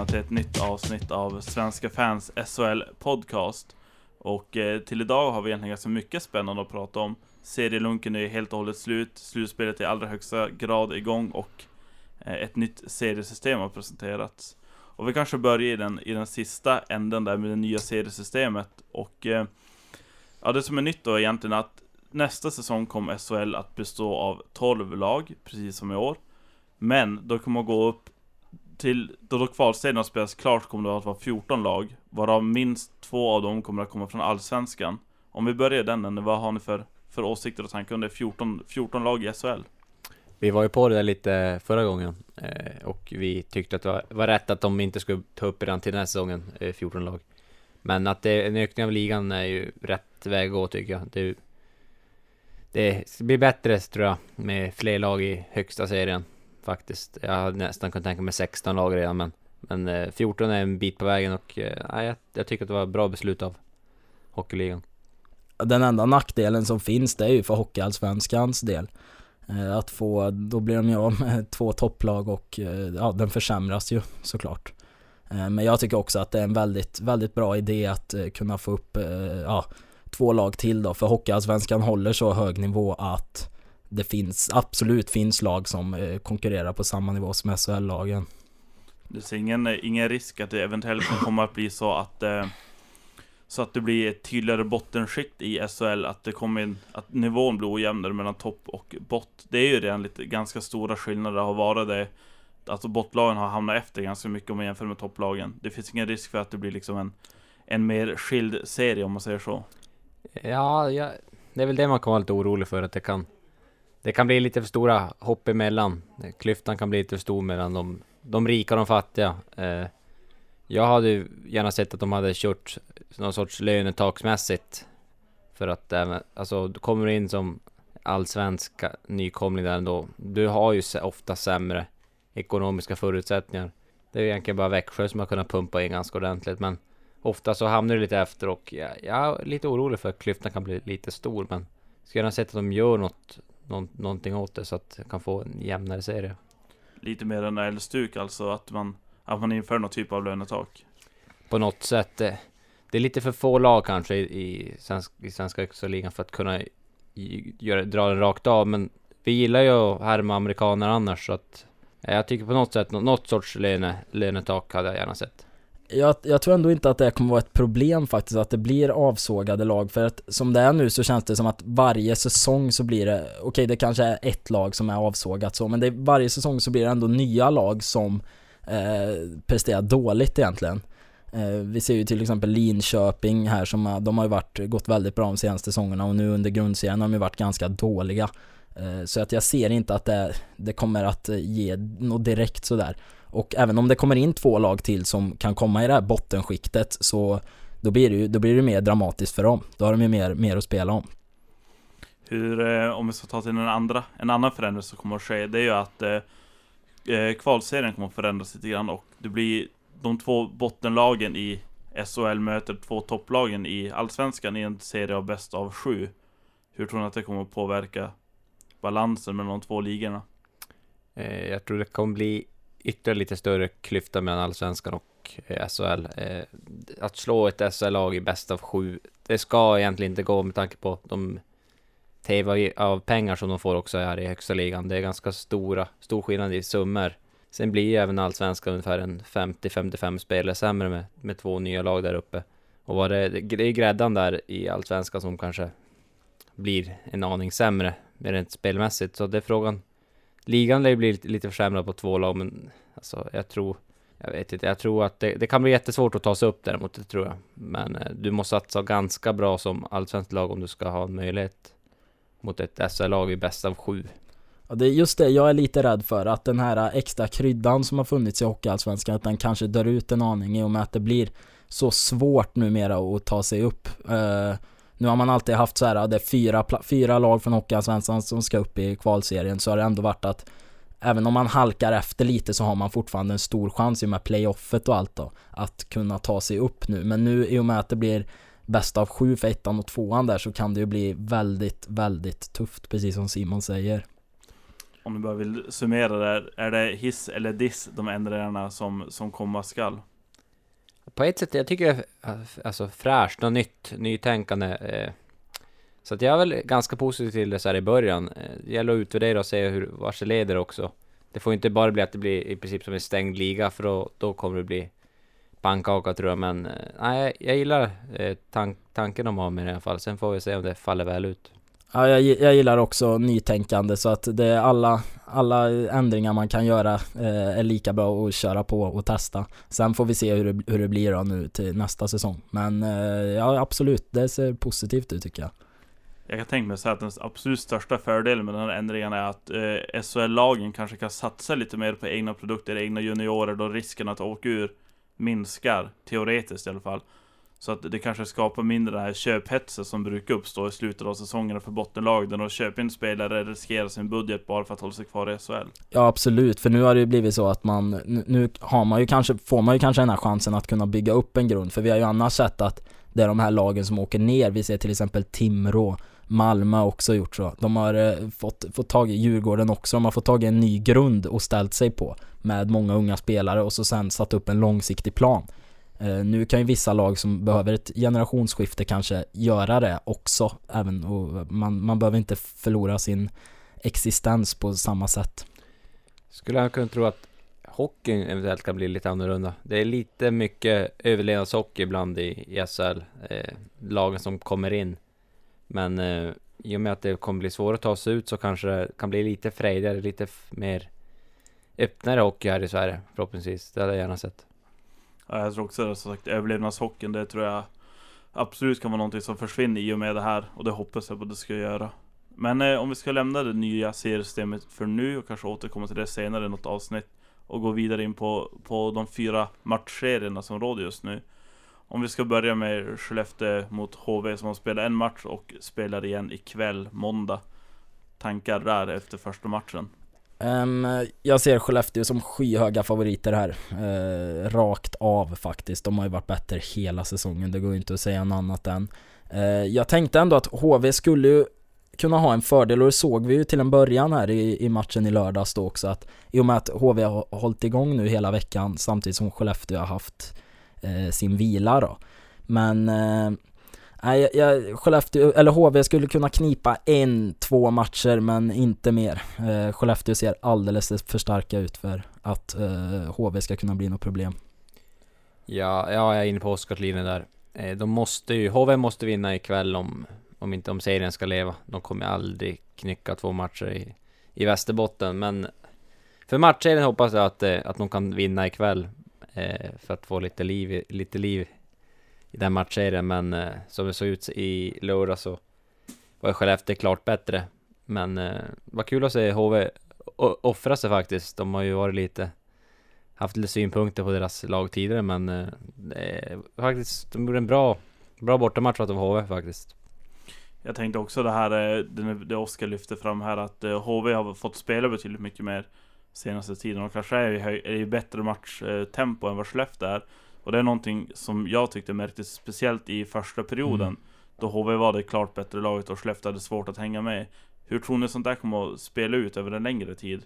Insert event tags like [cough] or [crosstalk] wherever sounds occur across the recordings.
välkomna till ett nytt avsnitt av Svenska fans SHL podcast. Och eh, till idag har vi egentligen ganska mycket spännande att prata om. Serielunken är helt och hållet slut, slutspelet är i allra högsta grad igång och eh, ett nytt seriesystem har presenterats. Och vi kanske börjar i den, i den sista änden där med det nya seriesystemet. Och eh, ja, det som är nytt då är egentligen att nästa säsong kommer SHL att bestå av 12 lag, precis som i år. Men då kommer att gå upp till, då, då kvalserien spelas klart kommer det att vara 14 lag, varav minst två av dem kommer att komma från Allsvenskan. Om vi börjar den änden, vad har ni för, för åsikter och tankar om det 14, 14 lag i SHL? Vi var ju på det där lite förra gången eh, och vi tyckte att det var, rätt att de inte skulle ta upp redan till den här säsongen, eh, 14 lag. Men att det, en ökning av ligan är ju rätt väg att gå tycker jag. Det, det blir bättre tror jag med fler lag i högsta serien faktiskt. Jag hade nästan kunnat tänka mig 16 lag redan men, men eh, 14 är en bit på vägen och eh, jag, jag tycker att det var ett bra beslut av Hockeyligan. Den enda nackdelen som finns det är ju för Hockeyallsvenskans del. Eh, att få, då blir de ju av med [laughs] två topplag och eh, ja, den försämras ju såklart. Men jag tycker också att det är en väldigt, väldigt bra idé att kunna få upp, ja, två lag till då, för Hockeyallsvenskan håller så hög nivå att det finns, absolut finns lag som eh, konkurrerar på samma nivå som SHL-lagen. Det ser ingen, ingen risk att det eventuellt kan komma att bli så att eh, så att det blir ett tydligare bottenskikt i SHL, att det kommer in, att nivån blir ojämnare mellan topp och bott. Det är ju redan lite ganska stora skillnader, har varit det. Alltså bottlagen har hamnat efter ganska mycket om man jämför med topplagen. Det finns ingen risk för att det blir liksom en, en mer skild serie om man säger så. Ja, ja, det är väl det man kan vara lite orolig för, att det kan det kan bli lite för stora hopp emellan. Klyftan kan bli lite för stor mellan de, de rika och de fattiga. Eh, jag hade gärna sett att de hade kört någon sorts lönetaksmässigt. För att även, alltså, du kommer in som allsvenska nykomling där ändå. Du har ju ofta sämre ekonomiska förutsättningar. Det är egentligen bara Växjö som har kunnat pumpa in ganska ordentligt, men ofta så hamnar du lite efter och jag, jag är lite orolig för att klyftan kan bli lite stor, men skulle gärna sett att de gör något någon, någonting åt det så att jag kan få en jämnare serie. Lite mer än älgstuk alltså, att man, att man inför någon typ av lönetak? På något sätt. Det, det är lite för få lag kanske i, i, svensk, i svenska högsta ligan för att kunna i, göra, dra den rakt av, men vi gillar ju att härma amerikaner annars så att jag tycker på något sätt, något, något sorts löne, lönetak hade jag gärna sett jag, jag, tror ändå inte att det kommer vara ett problem faktiskt att det blir avsågade lag för att som det är nu så känns det som att varje säsong så blir det, okej okay, det kanske är ett lag som är avsågat så men det, varje säsong så blir det ändå nya lag som eh, presterar dåligt egentligen. Eh, vi ser ju till exempel Linköping här som de har ju varit, gått väldigt bra de senaste säsongerna och nu under grundserien har de ju varit ganska dåliga. Eh, så att jag ser inte att det, det kommer att eh, ge något direkt sådär. Och även om det kommer in två lag till som kan komma i det här bottenskiktet så då blir det ju då blir det mer dramatiskt för dem. Då har de ju mer, mer att spela om. Hur, eh, om vi ska ta till en andra, en annan förändring som kommer att ske, det är ju att eh kvalserien kommer att förändras lite grann och det blir de två bottenlagen i SHL möter två topplagen i Allsvenskan i en serie av bäst av sju. Hur tror ni att det kommer att påverka balansen mellan de två ligorna? Eh, jag tror det kommer bli ytterligare lite större klyfta mellan allsvenskan och eh, SHL. Eh, att slå ett SHL-lag i bäst av sju, det ska egentligen inte gå med tanke på de tv av pengar som de får också här i högsta ligan. Det är ganska stora, stor skillnad i summor. Sen blir ju även allsvenskan ungefär en 50-55 spelare sämre med, med två nya lag där uppe. Och vad det, det är gräddan där i allsvenskan som kanske blir en aning sämre rent spelmässigt. Så det är frågan Ligan lär ju bli lite, försämrad på två lag, men alltså jag tror jag vet inte, jag tror att det, det, kan bli jättesvårt att ta sig upp däremot, det tror jag. Men eh, du måste satsa ganska bra som allsvenskt lag om du ska ha en möjlighet mot ett SL-lag i bäst av sju. Ja, det är just det jag är lite rädd för, att den här eh, extra kryddan som har funnits i Hockeyallsvenskan, att den kanske dör ut en aning i och med att det blir så svårt numera att ta sig upp. Eh, nu har man alltid haft så här, det är fyra, fyra lag från Hockeyallsvenskan som ska upp i kvalserien, så har det ändå varit att även om man halkar efter lite så har man fortfarande en stor chans i och med playoffet och allt då, att kunna ta sig upp nu. Men nu i och med att det blir bäst av sju för ettan och tvåan där så kan det ju bli väldigt, väldigt tufft, precis som Simon säger. om du bara vill summera där, är det hiss eller diss de ändringarna som, som komma skall? På ett sätt, jag tycker det är alltså, fräscht och nytt, nytänkande. Eh, så att jag är väl ganska positiv till det så här i början. Eh, det gäller att utvärdera och se hur, vart det leder också. Det får inte bara bli att det blir i princip som en stängd liga, för då, då kommer det bli pannkaka tror jag. Men eh, nej, jag gillar tank, tanken de har med det i alla fall. Sen får vi se om det faller väl ut. Ja, jag, jag gillar också nytänkande så att det är alla, alla ändringar man kan göra eh, är lika bra att köra på och testa. Sen får vi se hur det, hur det blir då nu till nästa säsong. Men eh, ja, absolut, det ser positivt ut tycker jag. Jag kan tänka mig så att den absolut största fördelen med den här ändringen är att eh, SHL-lagen kanske kan satsa lite mer på egna produkter, egna juniorer, då risken att åka ur minskar, teoretiskt i alla fall. Så att det kanske skapar mindre den här köphetsen som brukar uppstå i slutet av säsongerna för bottenlag, där köper in spelare, riskerar sin budget bara för att hålla sig kvar i SHL. Ja absolut, för nu har det ju blivit så att man, nu har man ju kanske, får man ju kanske den här chansen att kunna bygga upp en grund, för vi har ju annars sett att det är de här lagen som åker ner, vi ser till exempel Timrå, Malmö har också gjort så. De har eh, fått, fått tag i Djurgården också, de har fått tag i en ny grund och ställt sig på med många unga spelare och så sen satt upp en långsiktig plan. Eh, nu kan ju vissa lag som behöver ett generationsskifte kanske göra det också, även och man, man behöver inte förlora sin existens på samma sätt. Skulle jag kunna tro att hockeyn eventuellt kan bli lite annorlunda. Det är lite mycket överlevnadshockey ibland i, i SHL, eh, lagen som kommer in. Men eh, i och med att det kommer bli svårare att ta sig ut så kanske det kan bli lite frejdigare, lite mer öppnare hockey här i Sverige förhoppningsvis. Det hade jag gärna sett. Ja, jag tror också det, som sagt överlevnadshockeyn, det tror jag absolut kan vara någonting som försvinner i och med det här. Och det hoppas jag på att det ska göra. Men eh, om vi ska lämna det nya seriesystemet för nu och kanske återkomma till det senare i något avsnitt. Och gå vidare in på, på de fyra matchserierna som råder just nu. Om vi ska börja med Skellefteå mot HV som har spelat en match och spelar igen ikväll, måndag. Tankar där efter första matchen? Um, jag ser Skellefteå som skyhöga favoriter här. Uh, rakt av faktiskt. De har ju varit bättre hela säsongen, det går ju inte att säga något annat än. Uh, jag tänkte ändå att HV skulle ju kunna ha en fördel och det såg vi ju till en början här i, i matchen i lördags då också att i och med att HV har hållit igång nu hela veckan samtidigt som Skellefteå har haft uh, sin vila då. Men Nej, jag, Skellefteå, eller HV skulle kunna knipa en, två matcher men inte mer. Eh, Skellefteå ser alldeles för starka ut för att eh, HV ska kunna bli något problem. Ja, ja jag är inne på Oskarslinjen där. Eh, de måste ju, HV måste vinna ikväll om, om inte om serien ska leva. De kommer aldrig knycka två matcher i, i Västerbotten, men för matchserien hoppas jag att, eh, att de kan vinna ikväll. Eh, för att få lite liv, lite liv i den matchserien, men eh, som det såg ut i lördag så var Skellefteå klart bättre. Men eh, vad kul att se HV offra sig faktiskt. De har ju varit lite haft lite synpunkter på deras lag tidigare, men eh, faktiskt, de gjorde en bra, bra bortamatch av HV faktiskt. Jag tänkte också det här, eh, det Oskar lyfte fram här, att eh, HV har fått spela betydligt mycket mer senaste tiden och kanske är i, är i bättre matchtempo än vad Skellefteå är. Och det är någonting som jag tyckte märktes speciellt i första perioden. Mm. Då HV var det klart bättre laget och Skellefteå hade svårt att hänga med. Hur tror ni sånt där kommer att spela ut över en längre tid?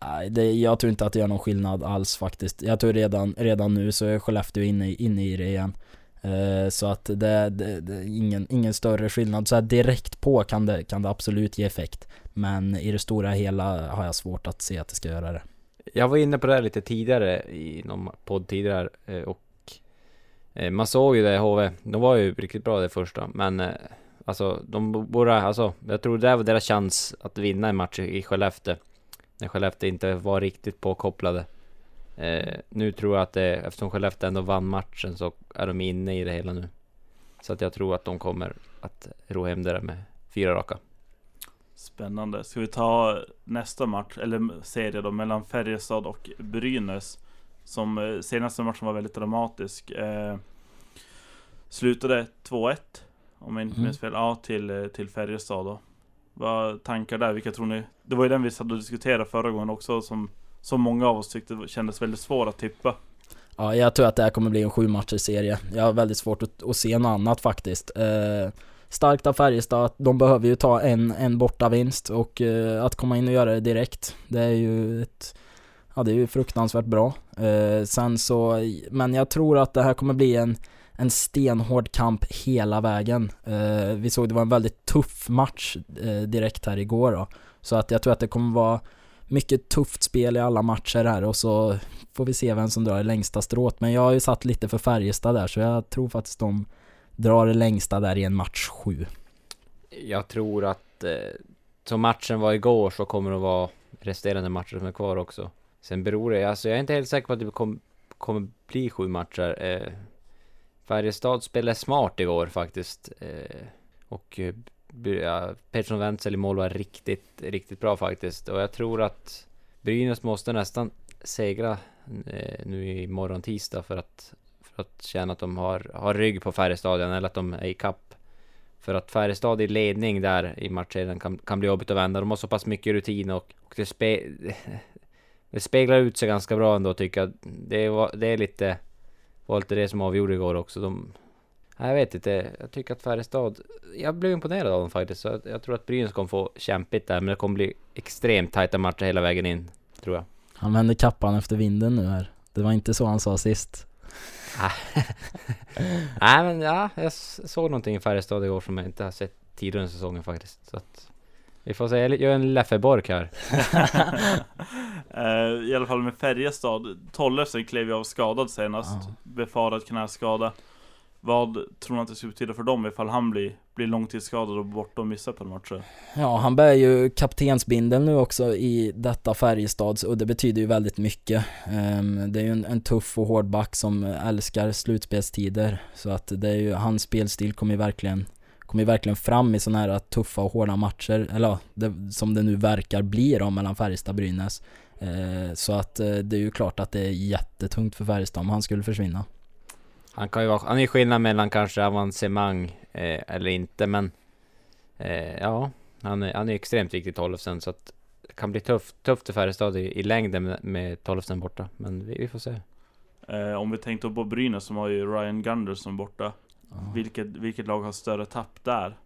Nej, det, jag tror inte att det gör någon skillnad alls faktiskt. Jag tror redan, redan nu så är Skellefteå inne, inne i det igen. Uh, så att det, det, det, är ingen, ingen större skillnad. Så här direkt på kan det, kan det absolut ge effekt. Men i det stora hela har jag svårt att se att det ska göra det. Jag var inne på det här lite tidigare i någon podd tidigare eh, och Eh, Eh, man såg ju det i HV, de var ju riktigt bra det första, men eh, alltså de borde, alltså jag tror det var deras chans att vinna en match i Skellefteå. När Skellefteå inte var riktigt påkopplade. Eh, nu tror jag att det, eftersom Skellefteå ändå vann matchen så är de inne i det hela nu. Så att jag tror att de kommer att ro hem det där med fyra raka. Spännande. Ska vi ta nästa match, eller serie då, mellan Färjestad och Brynäs? Som eh, senaste matchen var väldigt dramatisk. Eh, slutade 2-1 om jag inte minns mm. fel. Ja, till, eh, till Färjestad då. Vad tankar där? Vilka tror ni? Det var ju den vi satt och diskuterade förra gången också som, som många av oss tyckte kändes väldigt svår att tippa. Ja, jag tror att det här kommer bli en sju matcher serie. Jag har väldigt svårt att, att se något annat faktiskt. Eh, starkt av Färjestad de behöver ju ta en, en borta vinst och eh, att komma in och göra det direkt, det är ju ett Ja det är ju fruktansvärt bra. Eh, sen så, men jag tror att det här kommer bli en, en stenhård kamp hela vägen. Eh, vi såg det var en väldigt tuff match eh, direkt här igår då. Så att jag tror att det kommer vara mycket tufft spel i alla matcher här och så får vi se vem som drar det längsta strået. Men jag har ju satt lite för Färjestad där så jag tror faktiskt de drar det längsta där i en match 7. Jag tror att eh, som matchen var igår så kommer det vara resterande matcher som är kvar också. Sen beror det, alltså jag är inte helt säker på att det kom, kommer bli sju matcher. Eh, Färjestad spelade smart igår faktiskt. Eh, och eh, ja, Pettersson Wenzel i mål var riktigt, riktigt bra faktiskt. Och jag tror att Brynäs måste nästan segra eh, nu imorgon tisdag för att, för att känna att de har, har rygg på Färjestad eller att de är i kapp. För att Färjestad i ledning där i matchen kan, kan bli jobbigt att vända. De har så pass mycket rutin och, och det, spe, [laughs] det speglar ut sig ganska bra ändå tycker jag. Det, var, det är lite, var lite det som avgjorde igår också. De, jag vet inte, jag tycker att Färjestad, jag blev imponerad av dem faktiskt. Så jag, tror att Brynäs kommer få kämpigt där, men det kommer bli extremt tajta matcher hela vägen in, tror jag. Han vänder kappan efter vinden nu här. Det var inte så han sa sist. [laughs] Nej men ja, jag såg någonting i Färjestad igår som jag inte har sett tidigare under säsongen faktiskt. Så att vi får se, jag gör en Leffe Bork här. uh, [laughs] I alla fall med Färjestad. Tollefsen klev ju av skadad senast. Ja. Befarad knäskada. Vad tror ni att det skulle betyda för dem ifall han blir, blir långtidsskadad och borta och missar på en match? Ja, han bär ju kaptensbindeln nu också i detta Färjestads och det betyder ju väldigt mycket. Um, det är ju en, en, tuff och hård back som älskar slutspelstider. Så att det är ju, hans spelstil kommer ju verkligen kommer ju verkligen fram i sådana här tuffa och hårda matcher, eller det, som det nu verkar bli då mellan Färjestad och Brynäs. Eh, så att eh, det är ju klart att det är jättetungt för Färjestad om han skulle försvinna. Han kan ju vara, han är skillnad mellan kanske avancemang eh, eller inte men eh, Ja, han är, han är extremt viktig Tollefsen så att det kan bli tufft, tufft för Färjestad i, i längden med, med Tollefsen borta. Men vi, vi får se. Eh, om vi tänkte på Brynäs som har ju Ryan Gunderson borta. Ja. Vilket, vilket lag har större tapp där?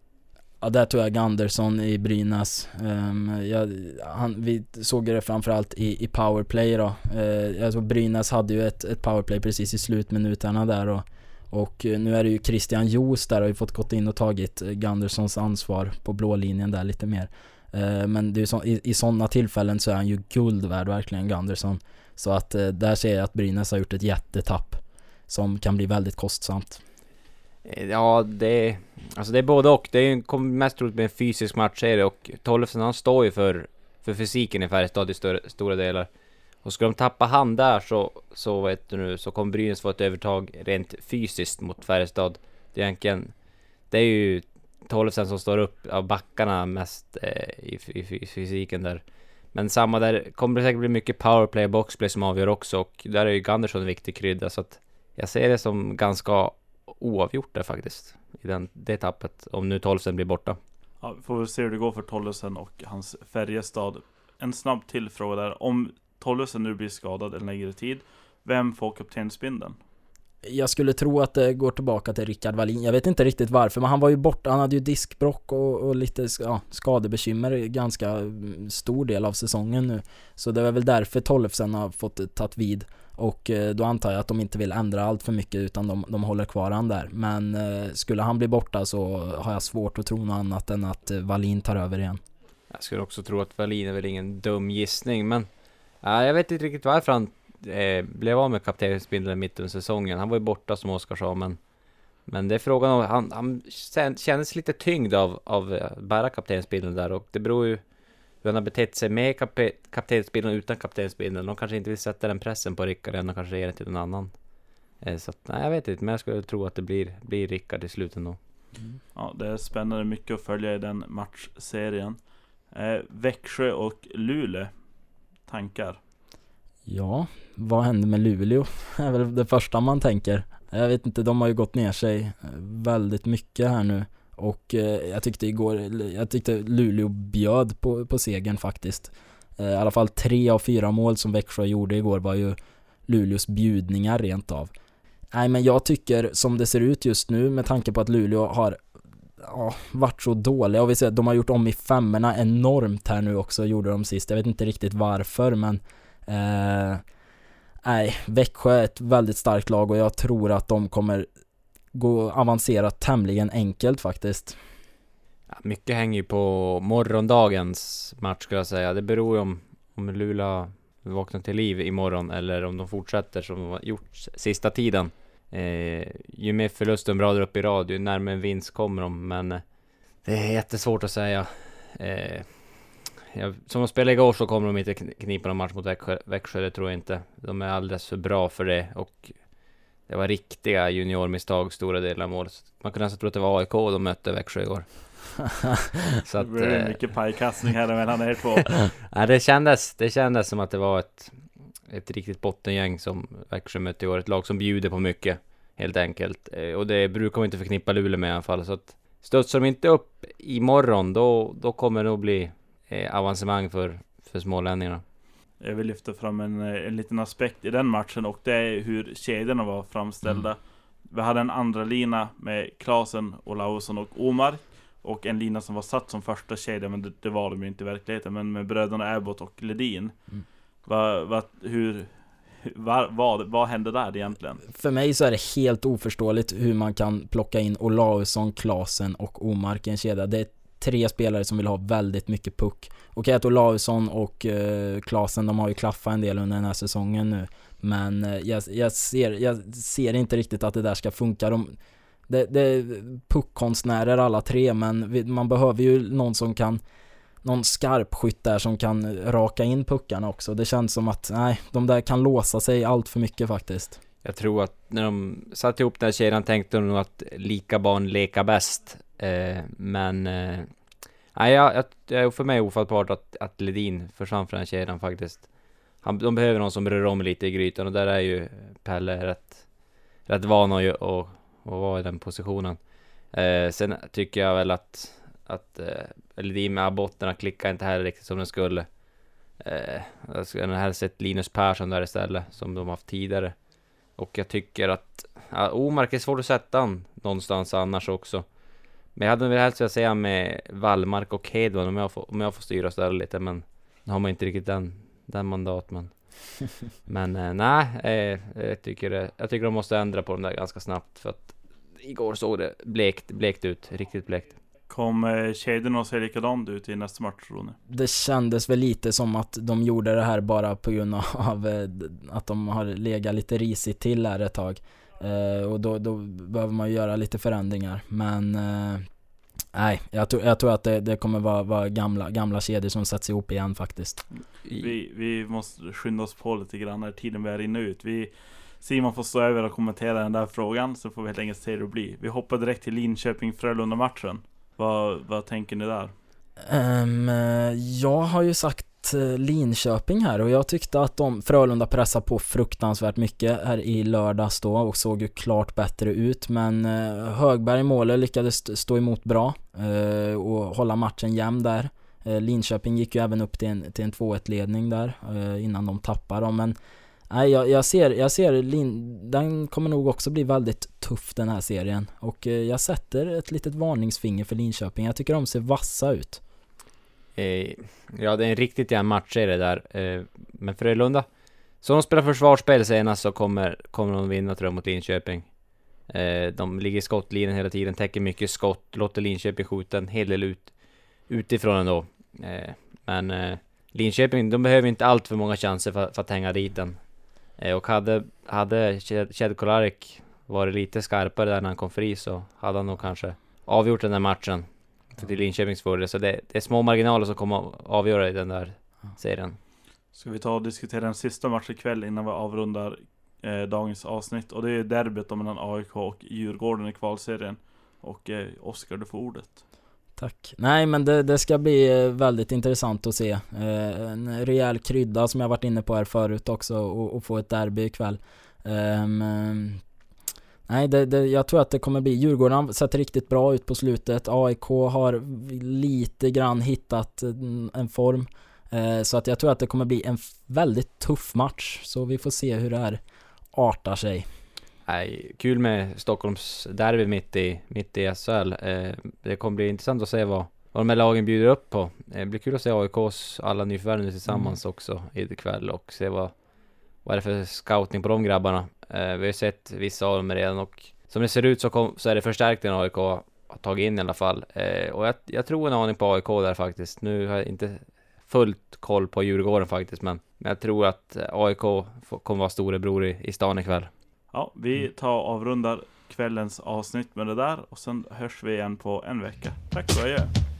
Ja, där tror jag Gunderson i Brynäs. Um, jag, han, vi såg det framförallt i, i powerplay då. Uh, såg Brynäs hade ju ett, ett powerplay precis i slutminuterna där och, och nu är det ju Christian Joos där och har ju fått gått in och tagit Gundersons ansvar på blå linjen där lite mer. Uh, men det är så, i, i sådana tillfällen så är han ju guld värd verkligen Gunderson. Så att uh, där ser jag att Brynäs har gjort ett jättetapp som kan bli väldigt kostsamt. Eh, ja, det... Alltså det är både och. Det är ju mest troligt med en fysisk matchserie och Tollefsen han står ju för, för fysiken i Färjestad i större, stora delar. Och ska de tappa han där så, så vet du nu, så kommer Brynäs få ett övertag rent fysiskt mot Färjestad. Det är egentligen... Det är ju Tollefsen som står upp av backarna mest eh, i, i, i, fysiken där. Men samma där, kommer det säkert bli mycket powerplay och boxplay som avgör också och där är ju Gunderson en viktig krydda så att jag ser det som ganska oavgjort där faktiskt. I den, det tappet. Om nu tolvsen blir borta. Ja, vi får väl se hur det går för Tollesen och hans Färjestad. En snabb till fråga där. Om Tollesen nu blir skadad en längre tid. Vem får kaptensbindeln? Jag skulle tro att det går tillbaka till Rickard Wallin. Jag vet inte riktigt varför, men han var ju borta. Han hade ju diskbrock och, och lite ja, skadebekymmer ganska mm, stor del av säsongen nu. Så det är väl därför Tollefsen har fått tagit vid. Och eh, då antar jag att de inte vill ändra allt för mycket utan de, de håller kvar han där. Men eh, skulle han bli borta så har jag svårt att tro något annat än att eh, Wallin tar över igen. Jag skulle också tro att Wallin är väl ingen dum gissning men äh, Jag vet inte riktigt varför han eh, blev av med kaptensbindeln mitt under säsongen. Han var ju borta som Oskar sa men Men det är frågan om, han, han kändes lite tyngd av, av eh, bära kaptensbindeln där och det beror ju hur han har betett sig med kap kaptensbindeln och utan kaptensbindeln. De kanske inte vill sätta den pressen på Rickard än och kanske ge den till någon annan. Eh, så att, nej, jag vet inte, men jag skulle tro att det blir, blir Rickard i slutet ändå. Mm. Ja, det är spännande mycket att följa i den matchserien. Eh, Växjö och Luleå. Tankar? Ja, vad händer med Luleå? Det [laughs] är väl det första man tänker. Jag vet inte, de har ju gått ner sig eh, väldigt mycket här nu. Och eh, jag tyckte igår, jag tyckte Luleå bjöd på, på segern faktiskt. Eh, I alla fall tre av fyra mål som Växjö gjorde igår var ju Luleås bjudningar rent av. Nej men jag tycker som det ser ut just nu med tanke på att Luleå har ja, varit så dåliga och vi ser att de har gjort om i femmorna enormt här nu också, gjorde de sist. Jag vet inte riktigt varför men eh, Nej, Växjö är ett väldigt starkt lag och jag tror att de kommer gå avancera tämligen enkelt faktiskt. Ja, mycket hänger ju på morgondagens match skulle jag säga. Det beror ju om, om Luleå vaknar till liv imorgon eller om de fortsätter som de har gjort sista tiden. Eh, ju mer förlust de radar upp i rad, ju närmare en vinst kommer de, men det är jättesvårt att säga. Eh, ja, som de spelade igår så kommer de inte knipa någon match mot Växjö, Växjö, det tror jag inte. De är alldeles för bra för det och det var riktiga juniormisstag stora delar av målet. Man kunde nästan tro att det var AIK de mötte Växjö igår. [laughs] så att, det är mycket pajkastning här mellan er två. [laughs] ja, det kändes, det kändes som att det var ett, ett riktigt bottengäng som Växjö mötte i år. Ett lag som bjuder på mycket, helt enkelt. Eh, och det brukar man inte förknippa Luleå med i alla fall. Så att studsar de inte upp imorgon, då, då kommer det nog bli eh, avancemang för, för smålänningarna. Jag vill lyfta fram en, eh, en liten aspekt i den matchen och det är hur kedjorna var framställda. Mm. Vi hade en andra lina med Klasen, Olausson och Omar och en lina som var satt som första kedja, men det, det, var de ju inte i verkligheten. Men med bröderna Abbott och Ledin. Mm. Va, va, hur, va, vad, vad hände där egentligen? För mig så är det helt oförståeligt hur man kan plocka in Olausson, Klasen och Omark i en kedja. Det är tre spelare som vill ha väldigt mycket puck. Okej att Olausson och eh, Klasen, de har ju klaffat en del under den här säsongen nu. Men eh, jag, jag, ser, jag ser inte riktigt att det där ska funka. De, det, det är puckkonstnärer alla tre, men man behöver ju någon som kan någon skarpskytt där som kan raka in puckarna också. Det känns som att, nej, de där kan låsa sig allt för mycket faktiskt. Jag tror att när de satte ihop den här kedjan tänkte de nog att lika barn leka bäst. Eh, men... Eh, nej, jag, jag, för mig är ofattbart att, att Ledin försvann från den kedjan faktiskt. Han, de behöver någon som rör om lite i grytan och där är ju Pelle rätt, rätt van att, och, och vara i den positionen. Eh, sen tycker jag väl att, att eh, Ledin med abotterna klickar inte heller riktigt som den skulle. Eh, jag skulle hellre sett Linus Persson där istället, som de haft tidigare. Och jag tycker att, ja, Omark är svårt att sätta han någonstans annars också. Men jag hade väl helst velat säga med Wallmark och Hedman om jag får, om jag får styra och ställa lite, men nu har man inte riktigt den, den mandat, men [laughs] men eh, nej, eh, jag, tycker, jag tycker de måste ändra på dem där ganska snabbt för att igår såg det blekt, blekt ut, riktigt blekt. Kommer kedjorna att se likadant ut i nästa match tror ni? Det kändes väl lite som att de gjorde det här bara på grund av eh, att de har legat lite risigt till här ett tag. Eh, och då, då behöver man göra lite förändringar. Men eh, Nej, jag tror, jag tror att det, det kommer vara, vara, gamla, gamla kedjor som sätts ihop igen faktiskt. Vi, vi måste skynda oss på lite grann när tiden börjar rinna ut. Vi, Simon får stå över och kommentera den där frågan, så får vi helt enkelt se hur det blir. Vi hoppar direkt till Linköping-Frölunda-matchen. Vad, vad tänker ni där? Um, jag har ju sagt Eh, Linköping här och jag tyckte att de Frölunda pressade på fruktansvärt mycket här i lördags då och såg ju klart bättre ut men eh, Högberg i målet lyckades stå emot bra eh, och hålla matchen jämn där. Linköping gick ju även upp till en, till en 2-1 ledning där innan de tappade dem men Nej, jag, jag, ser, jag ser Lin, den kommer nog också bli väldigt tuff den här serien och jag sätter ett litet varningsfinger för Linköping. Jag tycker de ser vassa ut. Eh, ja, det är en riktigt jämn matchserie där. Eh, men Frölunda, så de spelar försvarsspel senast så kommer, kommer de vinna tror jag mot Linköping. Eh, de ligger i skottlinjen hela tiden, täcker mycket skott, låter Linköping skjuta en hel del ut, utifrån ändå. Eh, men eh, Linköping, de behöver inte allt för många chanser för, för att hänga dit den. Eh, och hade, hade Chad Kolarik varit lite skarpare där när han kom fri så hade han nog kanske avgjort den där matchen till Linköpings fördel. Så det, det, är små marginaler som kommer att avgöra i den där serien. Ska vi ta och diskutera den sista matchen ikväll innan vi avrundar eh, dagens avsnitt. Och det är derbyt mellan AIK och Djurgården i kvalserien. Och eh, Oskar, du får ordet. Tack. Nej men det, det, ska bli eh, väldigt intressant att se. Eh, en rejäl krydda som jag varit inne på här förut också och, och få ett derby ikväll. Um, Nej, det, det, jag tror att det kommer bli, Djurgården har sett riktigt bra ut på slutet. AIK har lite grann hittat en form. Eh, så att jag tror att det kommer bli en väldigt tuff match. Så vi får se hur det här artar sig. Nej, kul med Stockholms derby mitt i, mitt i SHL. Eh, det kommer bli intressant att se vad, vad de här lagen bjuder upp på. Eh, det blir kul att se AIKs alla nyförvärv nu tillsammans också ikväll och se vad, vad är det för scouting på de grabbarna. Eh, vi har sett vissa av dem redan och som det ser ut så, kom, så är det förstärkningen AIK har tagit in i alla fall. Eh, och jag, jag tror en aning på AIK där faktiskt. Nu har jag inte fullt koll på Djurgården faktiskt, men, men jag tror att AIK kommer vara storebror i, i stan ikväll. Ja, vi tar och avrundar kvällens avsnitt med det där och sen hörs vi igen på en vecka. Tack och adjö!